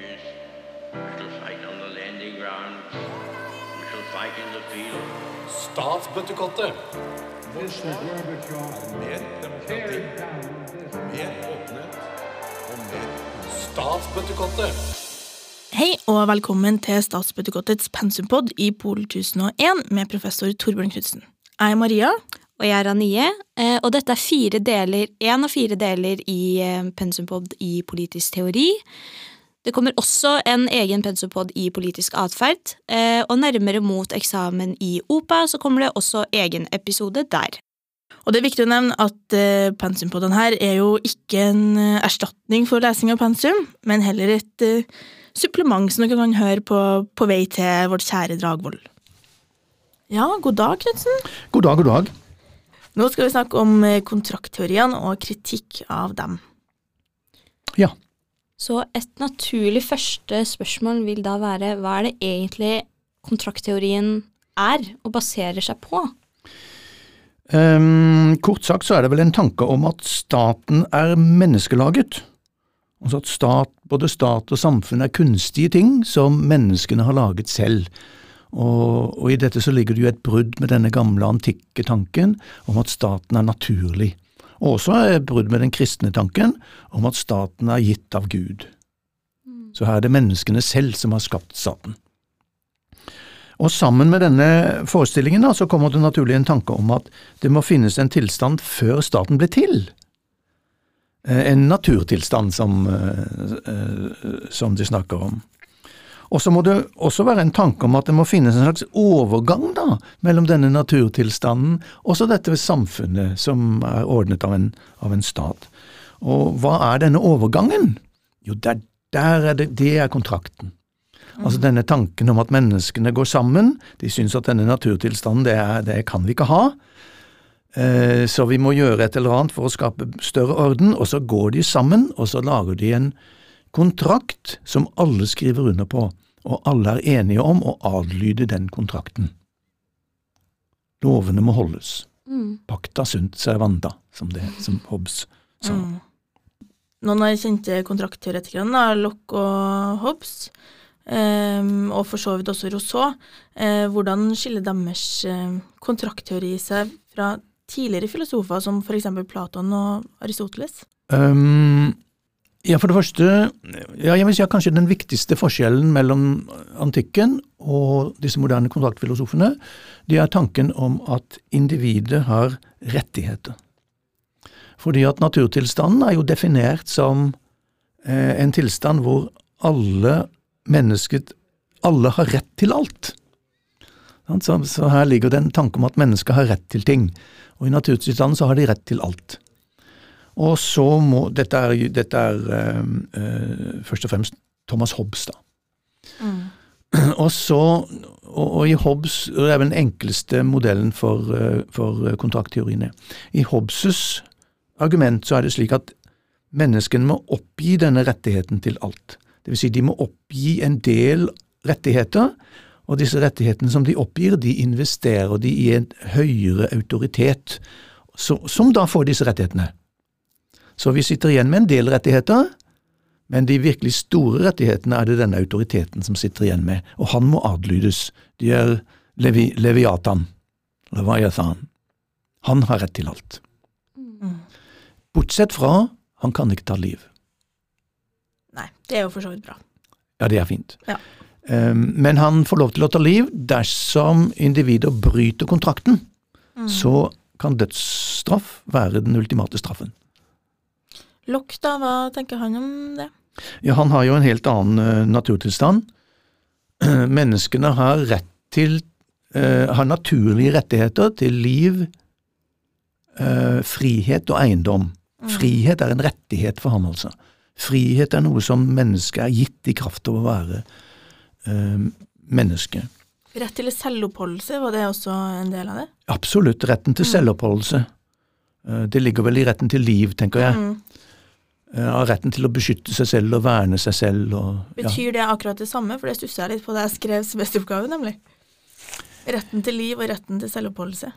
soldiers. We shall fight on the landing ground. We shall fight in the field. Statsbøttekottet. Mer demokrati, this mer åpenhet og mer Statsbøttekottet. Hei og velkommen til Statsbøttekottets pensumpod i Pol 1001 med professor Torbjørn Knutsen. Jeg er Maria. Og jeg er Anie, eh, og dette er fire deler, én av fire deler i eh, pensumpod i politisk teori. Det kommer også en egen pensopod i politisk atferd, eh, og nærmere mot eksamen i OPA så kommer det også egen episode der. Og det er viktig å nevne at uh, pensumpodden her er jo ikke en eh, erstatning for lesing av pensum, men heller et supplement som dere kan høre på, på vei til vårt kjære Dragvoll. Ja, god dag, Knutsen. God dag, god dag. Nå skal vi snakke om kontraktteoriene og kritikk av dem. Ja. Så et naturlig første spørsmål vil da være hva er det egentlig kontraktteorien er og baserer seg på? Um, kort sagt så er det vel en tanke om at staten er menneskelaget. Altså at stat, både stat og samfunn er kunstige ting som menneskene har laget selv. Og, og i dette så ligger det jo et brudd med denne gamle antikke tanken om at staten er naturlig. Og også brudd med den kristne tanken om at staten er gitt av Gud. Så her er det menneskene selv som har skapt staten. Og sammen med denne forestillingen da, så kommer det naturlig en tanke om at det må finnes en tilstand før staten ble til. Eh, En naturtilstand som, eh, eh, som de snakker om. Og så må det også være en tanke om at det må finnes en slags overgang da, mellom denne naturtilstanden og så dette samfunnet som er ordnet av en, av en stat. Og hva er denne overgangen? Jo, der, der er det, det er kontrakten. Altså denne tanken om at menneskene går sammen, de syns at denne naturtilstanden, det, er, det kan vi ikke ha. Eh, Så vi må gjøre et eller annet for å skape større orden, og så går de sammen, og så lager de en kontrakt som alle skriver under på, og alle er enige om å adlyde den kontrakten. Lovene må holdes. Pacta sunt servanda, som, det, som Hobbes sa. Noen av de kjente kontraktteoretikerne, er Locke og Hobbes, ehm, og for så vidt også Rousseau, eh, hvordan skiller deres eh, kontraktteori seg fra tidligere filosofer som eksempel Platon og Aristoteles? Um, ja, for det første, ja, jeg vil si at kanskje den viktigste forskjellen mellom antikken og disse moderne kontaktfilosofene, det er tanken om at individet har rettigheter. Fordi at naturtilstanden er jo definert som eh, en tilstand hvor alle mennesket, alle har rett til alt. Så, så her ligger det en tanke om at mennesker har rett til ting, og i naturtilstanden så har de rett til alt. Og så må Dette er, dette er eh, uh, først og fremst Thomas Hobbes, da. Og så og, og i Hobbes Det er vel den enkleste modellen for, eh, for kontraktteoriene. I Hobbes' argument så er det slik at menneskene må oppgi denne rettigheten til alt. Det vil si, de må oppgi en del rettigheter, og disse rettighetene som de oppgir, de investerer de i en høyere autoritet, så, som da får disse rettighetene. Så vi sitter igjen med en del rettigheter, men de virkelig store rettighetene er det denne autoriteten som sitter igjen med, og han må adlydes. De er levi, Leviatan, Leviathan. Han har rett til alt. Bortsett fra, han kan ikke ta liv. Nei, det er jo for så vidt bra. Ja, det er fint. Ja. Um, men han får lov til å ta liv dersom individer bryter kontrakten. Så kan dødsstraff være den ultimate straffen. Locke, da, hva tenker han om det? Ja, han har jo en helt annen eh, naturtilstand. Menneskene har rett til eh, har naturlige rettigheter til liv, eh, frihet og eiendom. Frihet er en rettighet for ham, altså. Frihet er noe som mennesket er gitt i kraft av å være menneske. Rett til selvoppholdelse, var det også en del av det? Absolutt retten til selvoppholdelse. Eh, Det ligger vel i retten til liv, tenker jeg. Mm. Eh, Av retten til å beskytte seg selv og verne seg selv. Og, ja. Betyr det akkurat det samme? For det stusser jeg litt på da jeg skrev semesteroppgave, nemlig. Retten til liv og retten til selvoppholdelse.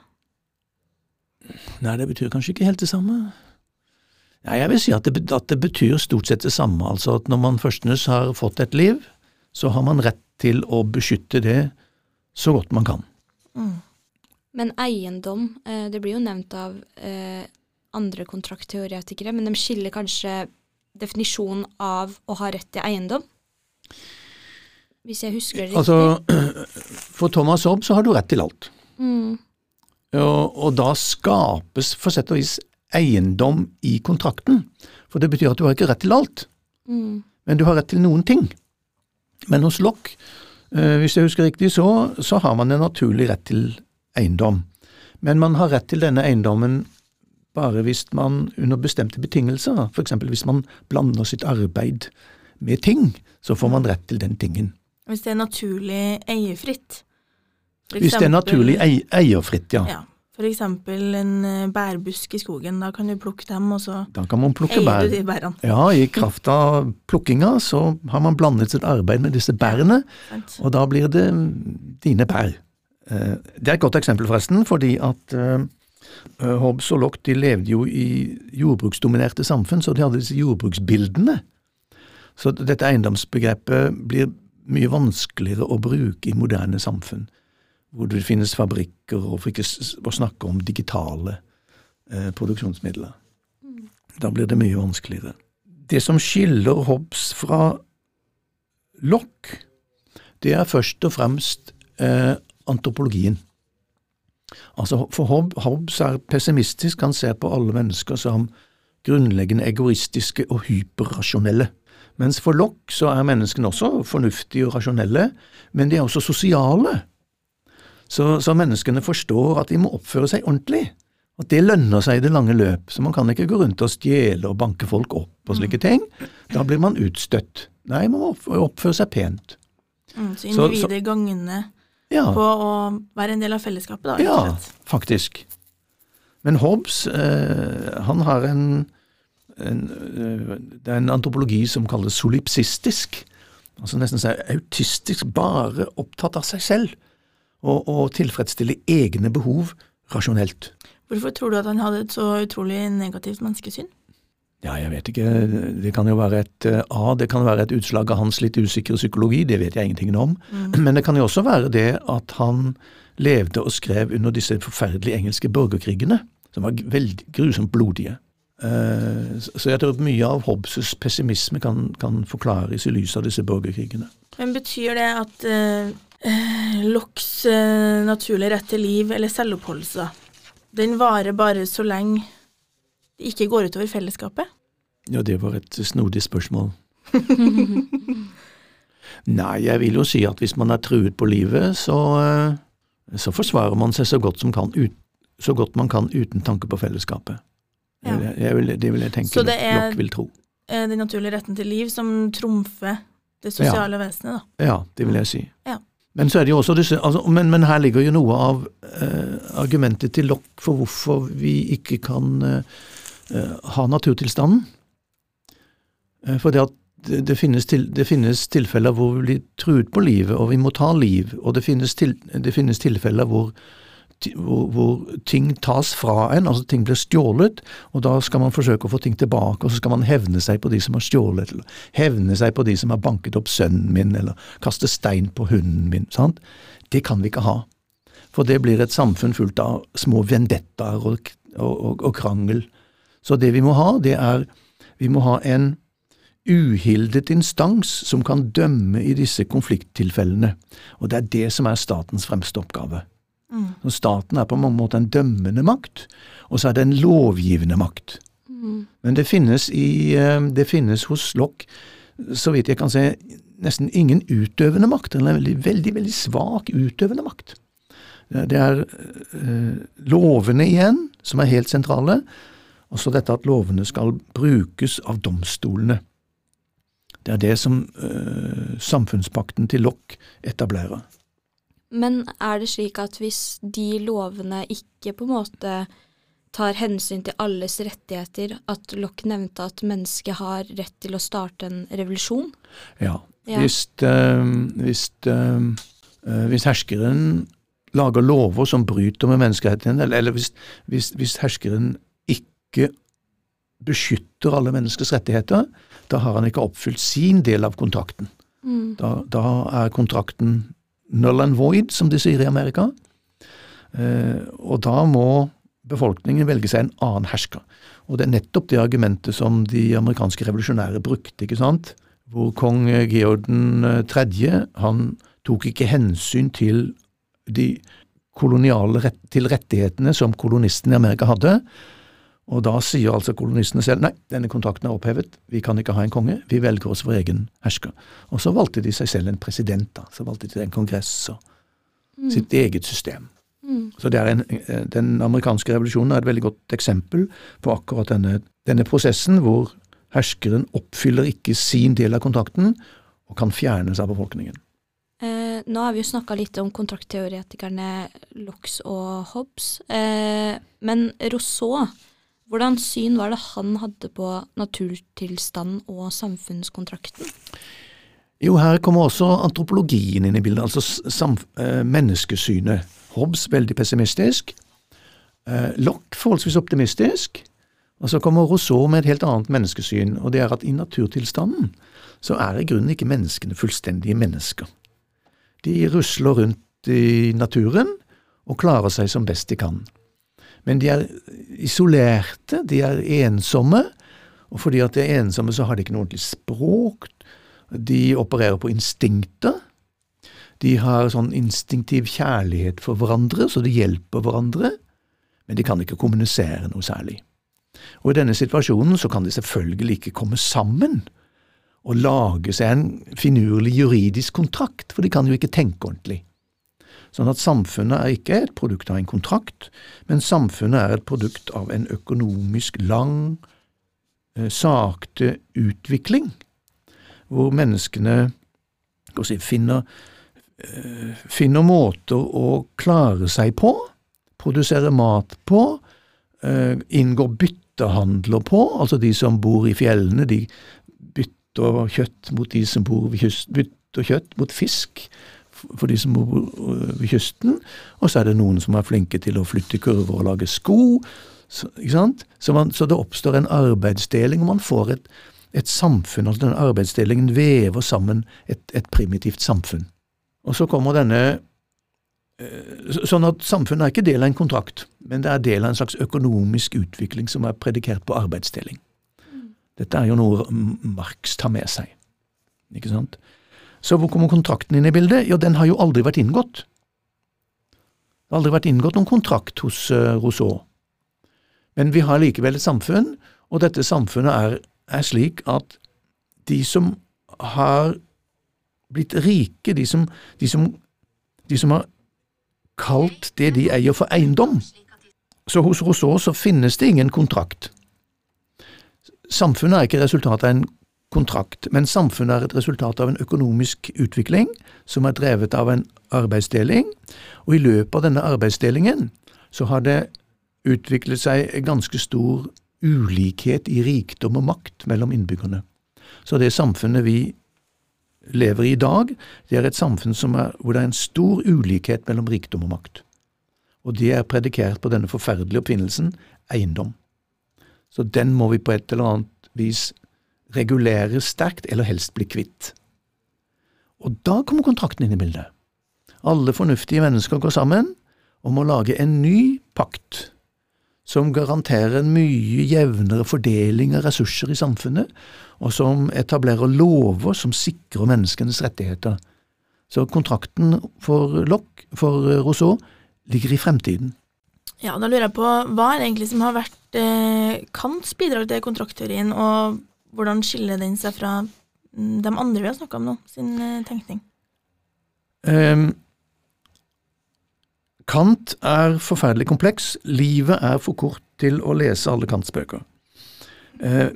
Nei, det betyr kanskje ikke helt det samme. Nei, jeg vil si at det, at det betyr stort sett det samme. Altså at når man førstenes har fått et liv, så har man rett til å beskytte det så godt man kan. Men eiendom, eh, det blir jo nevnt av eh, andre kontraktteoretikere, men de skiller kanskje definisjonen av å ha rett til eiendom? Hvis jeg husker det riktig. Altså, for Thomas Hobb så har du rett til alt. mm. Og, og da skapes for sett og vis eiendom i kontrakten. For det betyr at du har ikke rett til alt, Mm. men du har rett til noen ting. Men hos Lock, eh, hvis jeg husker riktig, så, så har man en naturlig rett til eiendom. Men man har rett til denne eiendommen bare hvis man under bestemte betingelser, eksempel hvis man blander sitt arbeid med ting, så får man rett til den tingen. Hvis det er naturlig eierfritt. Eksempel, Hvis det er naturlig eierfritt, ja. Ja. For eksempel en eh, bærbusk i skogen. Da kan du plukke dem, og så Da kan man plukke eier bær. du de bærene. Ja, i kraft av plukkinga så har man blandet sitt arbeid med disse bærene, og da blir det dine bær. Eh, Det er et godt eksempel, forresten, fordi at eh, Hobbes og Lock de levde jo i jordbruksdominerte samfunn, så de hadde disse jordbruksbildene. Så dette eiendomsbegrepet blir mye vanskeligere å bruke i moderne samfunn, hvor det finnes fabrikker, og for ikke å snakke om digitale eh, produksjonsmidler. Da blir det mye vanskeligere. Det som skiller Hobbes fra Locke, det er først og fremst eh, antropologien. Altså, for Hobb, Hobbes er pessimistisk, han ser på alle mennesker som grunnleggende egoistiske og hyperrasjonelle. Mens for Locke så er menneskene også fornuftige og rasjonelle, men de er også sosiale. Så, så menneskene forstår at de må oppføre seg ordentlig. At det lønner seg i det lange løp, så man kan ikke gå rundt og stjele og banke folk opp og slike ting. Da blir man utstøtt. Nei, man må oppføre seg pent. Mm, Så- individet gagner Ja, på å være en del av fellesskapet, da. ja faktisk. Men Hobbes, eh, han har en, en eh, Det er en antropologi som kalles solipsistisk. Altså nesten så autistisk, bare opptatt av seg selv. Og, og tilfredsstille egne behov rasjonelt. Hvorfor tror du at han hadde et så utrolig negativt menneskesyn? Ja, jeg vet ikke. Det kan jo være et eh, A, det kan være et utslag av hans litt usikre psykologi, det vet jeg ingenting om. Men det kan jo også være det at han levde og skrev under disse forferdelige engelske borgerkrigene, som var veldig grusomt blodige. Eh, Så jeg tror mye av Hobbes' pessimisme kan, kan forklares i lys av disse borgerkrigene. Men betyr det at uh, Locks eh, naturlige rett til liv, eller selvoppholdelse, den varer bare så lenge ikke går utover fellesskapet? Ja, det var et snodig spørsmål. Nei, jeg vil jo si at hvis man er truet på livet, så, eh, så forsvarer man seg så godt, som kan, ut, så godt man kan uten tanke på fellesskapet. Ja. Jeg, jeg vil, det vil jeg tenke Så det er- nok vil tro. Eh, Den naturlige retten til liv som trumfer det sosiale vesenet, da. Ja, det vil jeg si. Ja. Men så det jo også altså, men, men her ligger jo noe av eh, argumentet til Lock for hvorfor vi ikke kan eh, ha naturtilstanden. Eh, for det, det, finnes til, det finnes tilfeller hvor vi blir truet på livet, og vi må ta liv, og det finnes, til, det finnes tilfeller hvor, hvor, hvor ting tas fra en, altså ting blir stjålet, og da skal man forsøke å få ting tilbake, og så skal man hevne seg på de som har stjålet, eller hevne seg på de som har banket opp sønnen min, eller kaste stein på hunden min. sant? Det kan vi ikke ha. For det blir et samfunn fullt av små vendettaer og, og, og, og krangel. Så det vi må ha, det er Vi må ha en uhildet instans som kan dømme i disse konflikttilfellene. Og det er det som er statens fremste oppgave. Så staten er på mange måter en dømmende makt, og så er det en lovgivende makt. Men det finnes, i, eh, det finnes hos Locke, så vidt jeg kan se, nesten ingen utøvende makt, eller en veldig, veldig, veldig svak utøvende makt. Det det er eh, lovene igjen, som er helt sentrale, og så dette at lovene skal brukes av domstolene. Det er det som øh, samfunnspakten til Lock etablerer. Men er det slik at hvis de lovene ikke på en måte tar hensyn til alles rettigheter, at Lock nevnte at mennesket har rett til å starte en revolusjon? Ja, Ja. Hvis, øh, hvis, eh, hvis herskeren lager lover som bryter med menneskerettighetene, eller, eller hvis, hvis, hvis herskeren ikke beskytter alle menneskers rettigheter, da har han ikke oppfylt sin del av kontrakten. Da, da er kontrakten null and void, som de sier i Amerika. Eh, og da må befolkningen velge seg en annen hersker. Og det er nettopp det argumentet som de amerikanske revolusjonære brukte, ikke sant? Hvor kong Georg den tredje, han tok ikke hensyn til de koloniale rett, til rettighetene som kolonistene i Amerika hadde. Og da sier altså kolonistene selv nei, denne kontrakten er opphevet, vi kan ikke ha en konge, vi velger oss vår egen hersker. Og så valgte de seg selv en president, da. Så valgte de en kongress og sitt eget system. Så det er en, eh, Den amerikanske revolusjonen er et veldig godt eksempel på akkurat denne, denne prosessen, hvor herskeren oppfyller ikke sin del av kontrakten og kan fjernes av befolkningen. Eh, nå har vi jo snakka litt om kontraktteoretikerne Lox og Hobbes. Eh, men Rousseau, hvordan syn var det han hadde på naturtilstanden og samfunnskontrakten? Jo, her kommer også antropologien inn i bildet, altså eh, menneskesynet. Hobbes veldig pessimistisk, Lock Locke forholdsvis optimistisk, og så kommer Rousseau med et helt annet menneskesyn, og det er at i naturtilstanden så er i grunnen ikke menneskene fullstendige mennesker. De rusler rundt i naturen og klarer seg som best de kan. Men de er isolerte, de er ensomme, og fordi at de er ensomme så har de ikke noe ordentlig språk, de opererer på instinkter. De har sånn instinktiv kjærlighet for hverandre, så de hjelper hverandre, men de kan ikke kommunisere noe særlig. Og i denne situasjonen så kan de selvfølgelig ikke komme sammen og lage seg en finurlig juridisk kontrakt, for de kan jo ikke tenke ordentlig. Sånn at samfunnet er ikke et produkt av en kontrakt, men samfunnet er et produkt av en økonomisk lang, eh, sakte utvikling, hvor menneskene si, finner, eh, finner måter å klare seg på, produsere mat på, eh, inngår byttehandler på, altså de som bor i fjellene, de bytter kjøtt mot de som bor ved kysten, bytter kjøtt mot fisk for de som bor øh, ved kysten, og så er det noen som er flinke til å flytte kurver og lage sko, så? Så, man, så det oppstår en arbeidsdeling, og man får et, et samfunn, altså denne arbeidsdelingen vever sammen et, et primitivt samfunn. Og så kommer denne eh, Sånn at samfunnet er ikke del av en kontrakt, men det er del av en slags økonomisk utvikling som er predikert på arbeidsdeling. Dette er jo noe Marx tar med seg, ikke sant? Så hvor kommer kontrakten inn i bildet? Jo, den har jo aldri vært inngått. Det har aldri vært inngått noen kontrakt hos eh, Rousseau. Men vi har likevel et samfunn, og dette samfunnet er, er slik at de som har blitt rike, de som, de som, de som har kalt det de eier for eiendom, så hos Rousseau så finnes det ingen kontrakt. Samfunnet er ikke resultatet av en kontrakt, men samfunnet er et resultat av en økonomisk utvikling som er drevet av en arbeidsdeling, og i løpet av denne arbeidsdelingen så har det utviklet seg ganske stor ulikhet i rikdom og makt mellom innbyggerne. Så det samfunnet vi lever i i dag, det er et samfunn er, hvor det er en stor ulikhet mellom rikdom og makt. Og det er predikert på denne forferdelige oppfinnelsen eiendom. Så den må vi på et eller annet vis regulere sterkt, eller helst bli kvitt. Og da kommer kontrakten inn i bildet. Alle fornuftige mennesker går sammen om å lage en ny pakt som garanterer en mye jevnere fordeling av ressurser i samfunnet, og som etablerer lover som sikrer menneskenes rettigheter. Så kontrakten for Lock, for Rousseau, ligger i fremtiden. Ja, da lurer jeg på hva er det egentlig som har vært eh, Kants bidrag til kontraktteorien, og hvordan skiller den seg fra mm, de andre vi har snakka om nå, sin eh, tenkning? Um, Kant er forferdelig kompleks. Livet er for kort til å lese alle Kants bøker. Uh,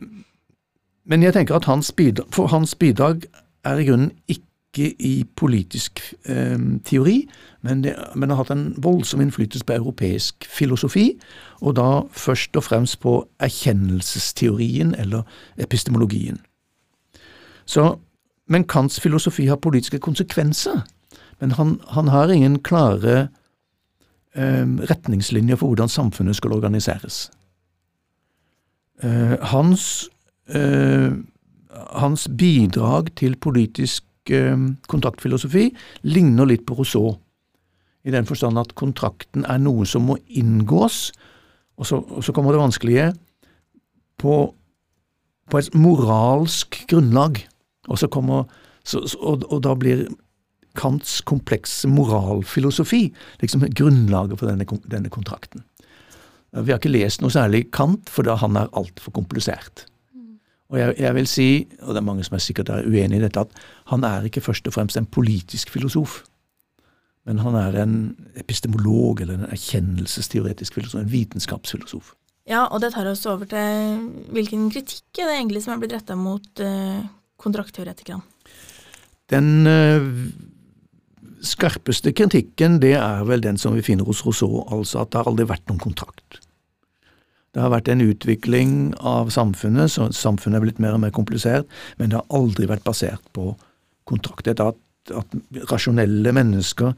men jeg tenker at hans bidrag, for hans bidrag er i grunnen ikke i politisk eh, teori, men, det, men har hatt en voldsom innflytelse på europeisk filosofi, og da først og fremst på erkjennelsesteorien eller epistemologien. Så, men Kants filosofi har politiske konsekvenser, men han, han har ingen klare eh, retningslinjer for hvordan samfunnet skal organiseres. Eh, hans, eh, hans bidrag til politisk eh, kontraktfilosofi ligner litt på Rousseau, i den forstand at kontrakten er noe som må inngås, og så, og så kommer det vanskelige, på, på et moralsk grunnlag. Og, så kommer, så- og, og da blir Kants komplekse moralfilosofi liksom grunnlaget for denne, denne kontrakten. Vi har ikke lest noe særlig Kant, for da han er altfor komplisert. Og jeg, jeg vil si, og det er mange som er sikkert er uenig i dette, at han er ikke først og fremst en politisk filosof, men han er en epistemolog eller en erkjennelsesteoretisk filosof, en vitenskapsfilosof. Ja, og det tar oss over til hvilken kritikk er det egentlig som er blitt retta mot eh, kontraktteoretikerne. Den øh, skarpeste kritikken, det er vel den som vi finner hos Rousseau, altså at det har aldri vært noen kontrakt. Det har vært en utvikling av samfunnet, så samfunnet er blitt mer og mer komplisert, men det har aldri vært basert på kontrakt. Dette at, at rasjonelle mennesker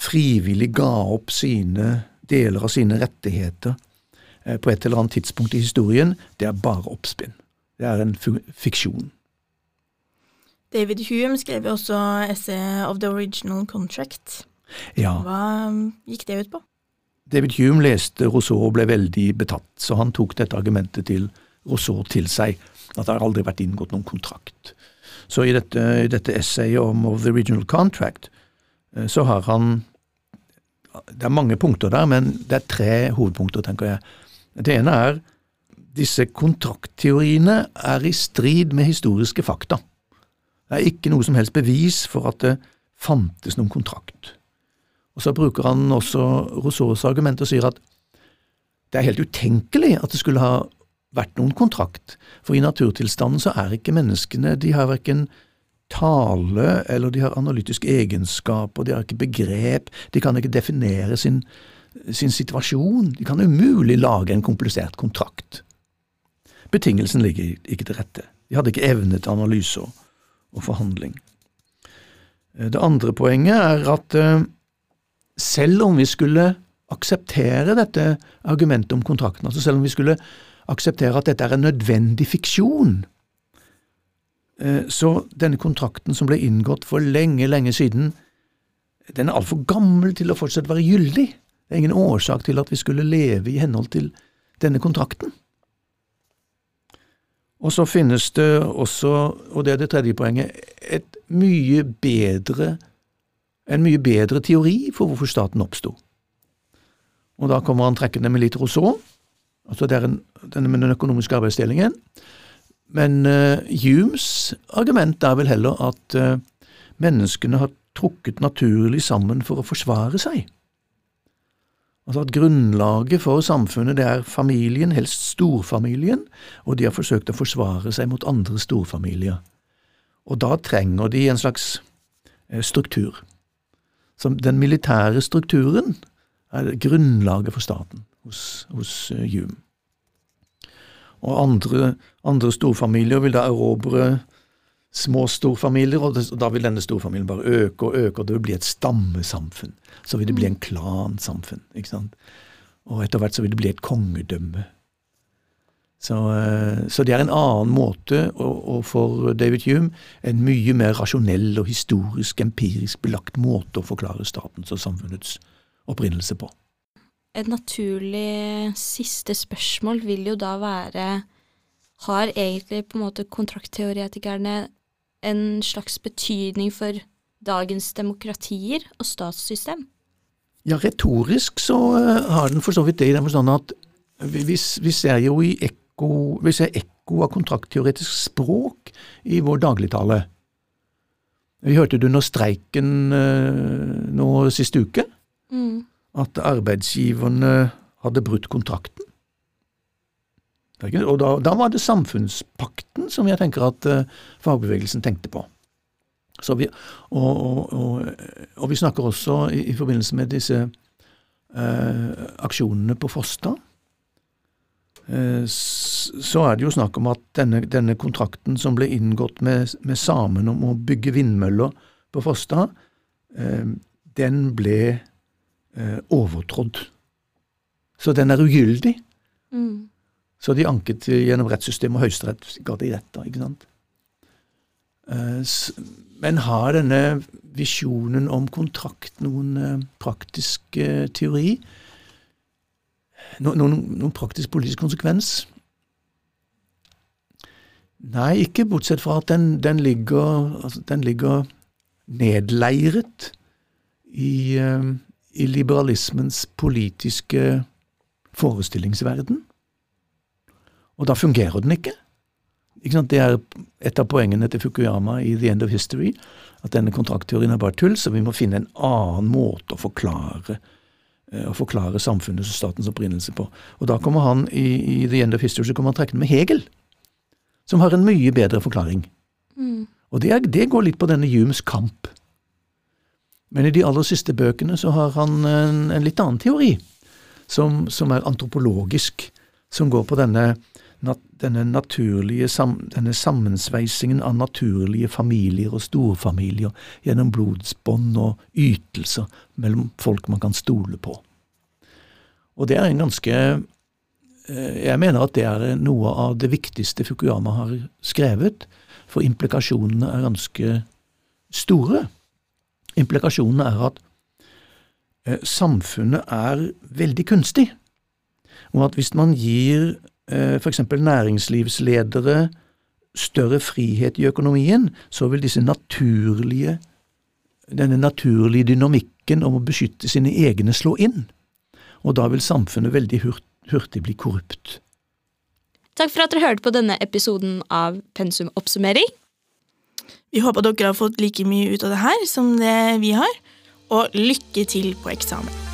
frivillig ga opp sine deler av sine rettigheter eh, på et eller annet tidspunkt i historien, det er bare oppspinn. Det er en fiksjon. David Hume skrev jo også essay of the original contract. Ja. Hva um, gikk det ut på? David Hume leste Rousseau og ble veldig betatt, så han tok dette argumentet til Rousseau til seg, at det har aldri vært inngått noen kontrakt. Så i dette, i dette essayet om Of the Original Contract, eh, så har han Det er mange punkter der, men det er tre hovedpunkter, tenker jeg. Det ene er disse kontraktteoriene er i strid med historiske fakta. Det er ikke noe som helst bevis for at det fantes noen kontrakt. Og Så bruker han også Rousseaus argument og sier at det er helt utenkelig at det skulle ha vært noen kontrakt, for i naturtilstanden så er ikke menneskene De har verken tale eller de har analytisk egenskap, og de har ikke begrep, de kan ikke definere sin, sin situasjon. De kan umulig lage en komplisert kontrakt. Betingelsen ligger ikke til rette. De hadde ikke evne til analyse og, og forhandling. Eh, Det andre poenget er at eh, selv om vi skulle akseptere dette argumentet om kontrakten, altså selv om vi skulle akseptere at dette er en nødvendig fiksjon, eh, så denne kontrakten som ble inngått for lenge, lenge siden, den er altfor gammel til å fortsatt være gyldig. Det er ingen årsak til at vi skulle leve i henhold til denne kontrakten. Og så finnes det også, og det er det tredje poenget, et mye bedre en mye bedre teori for hvorfor staten oppsto. Og da kommer han trekkende med litt Rousseau, altså denne med den økonomiske arbeidsdelingen. Men uh, Humes argument er vel heller at uh, menneskene har trukket naturlig sammen for å forsvare seg. Altså at grunnlaget for samfunnet det er familien, helst storfamilien, og de har forsøkt å forsvare seg mot andre storfamilier. Og da trenger de en slags eh, struktur. Så den militære strukturen er grunnlaget for staten hos, hos uh, Hume. Og andre, andre storfamilier vil da erobre små storfamilier, og, det, og da vil denne storfamilien bare øke og øke, og det vil bli et stammesamfunn. Så vil det bli en klansamfunn, ikke sant. Og etter hvert så vil det bli et kongedømme. Så, eh, så det er en annen måte, og, og for David Hume en mye mer rasjonell og historisk, empirisk belagt måte å forklare statens og samfunnets opprinnelse på. Et naturlig siste spørsmål vil jo da være Har egentlig på en måte kontraktteoretikerne en slags betydning for dagens demokratier og statssystem? Ja, retorisk så eh, har den for så vidt det i den forstand at vi, vi, vi ser jo i ekko, vi ser ekko av kontraktteoretisk språk i vår dagligtale. Vi hørte det under streiken eh, nå sist uke, Mm. at arbeidsgiverne hadde brutt kontrakten. Og da, da var det samfunnspakten som jeg tenker at eh, fagbevegelsen tenkte på. Så vi, og, og, og, og vi snakker også i, i forbindelse med disse eh, aksjonene på Fosta. Eh, så er det jo snakk om at denne, denne kontrakten som ble inngått med, med samene om å bygge vindmøller på Frosta, eh, den ble eh, overtrådt. Så den er ugyldig. Mm. Så de anket gjennom rettssystemet, og Høyesterett ga de rett. da, ikke sant? Men har denne visjonen om kontrakt noen praktisk teori? No, noen, praktisk politisk konsekvens? Nei, ikke bortsett fra at den, den, ligger, altså, den ligger nedleiret i, eh, i liberalismens politiske forestillingsverden. Og da fungerer den ikke. ikke? Det er et av poengene til Fukuyama i The End of History, at denne kontraktteorien er bare tull, så vi må finne en annen måte å forklare eh, å forklare samfunnets og statens opprinnelse på. Og da kommer han i, i The End of History så kommer han trekkende med Hegel, som har en mye bedre forklaring. Og det, er, det går litt på denne Humes kamp. Men i de aller siste bøkene så har han en, en litt annen teori, som, som er antropologisk, som går på denne, nat, denne naturlige denne sammensveisingen av naturlige familier og storfamilier gjennom blodsbånd og ytelser mellom folk man kan stole på. Og det er en ganske eh, Jeg mener at det er noe av det viktigste Fukuyama har skrevet, for implikasjonene er ganske store. Implikasjonene er at eh, samfunnet er veldig kunstig, og at hvis man gir f.eks. næringslivsledere større frihet i økonomien, så vil disse naturlige denne naturlige dynamikken om å beskytte sine egne slå inn, og da vil samfunnet veldig hurt, hurtig bli korrupt. Takk for at dere hørte på denne episoden av Pensum oppsummering. Vi håper dere har fått like mye ut av det her som det vi har, og lykke til på eksamen.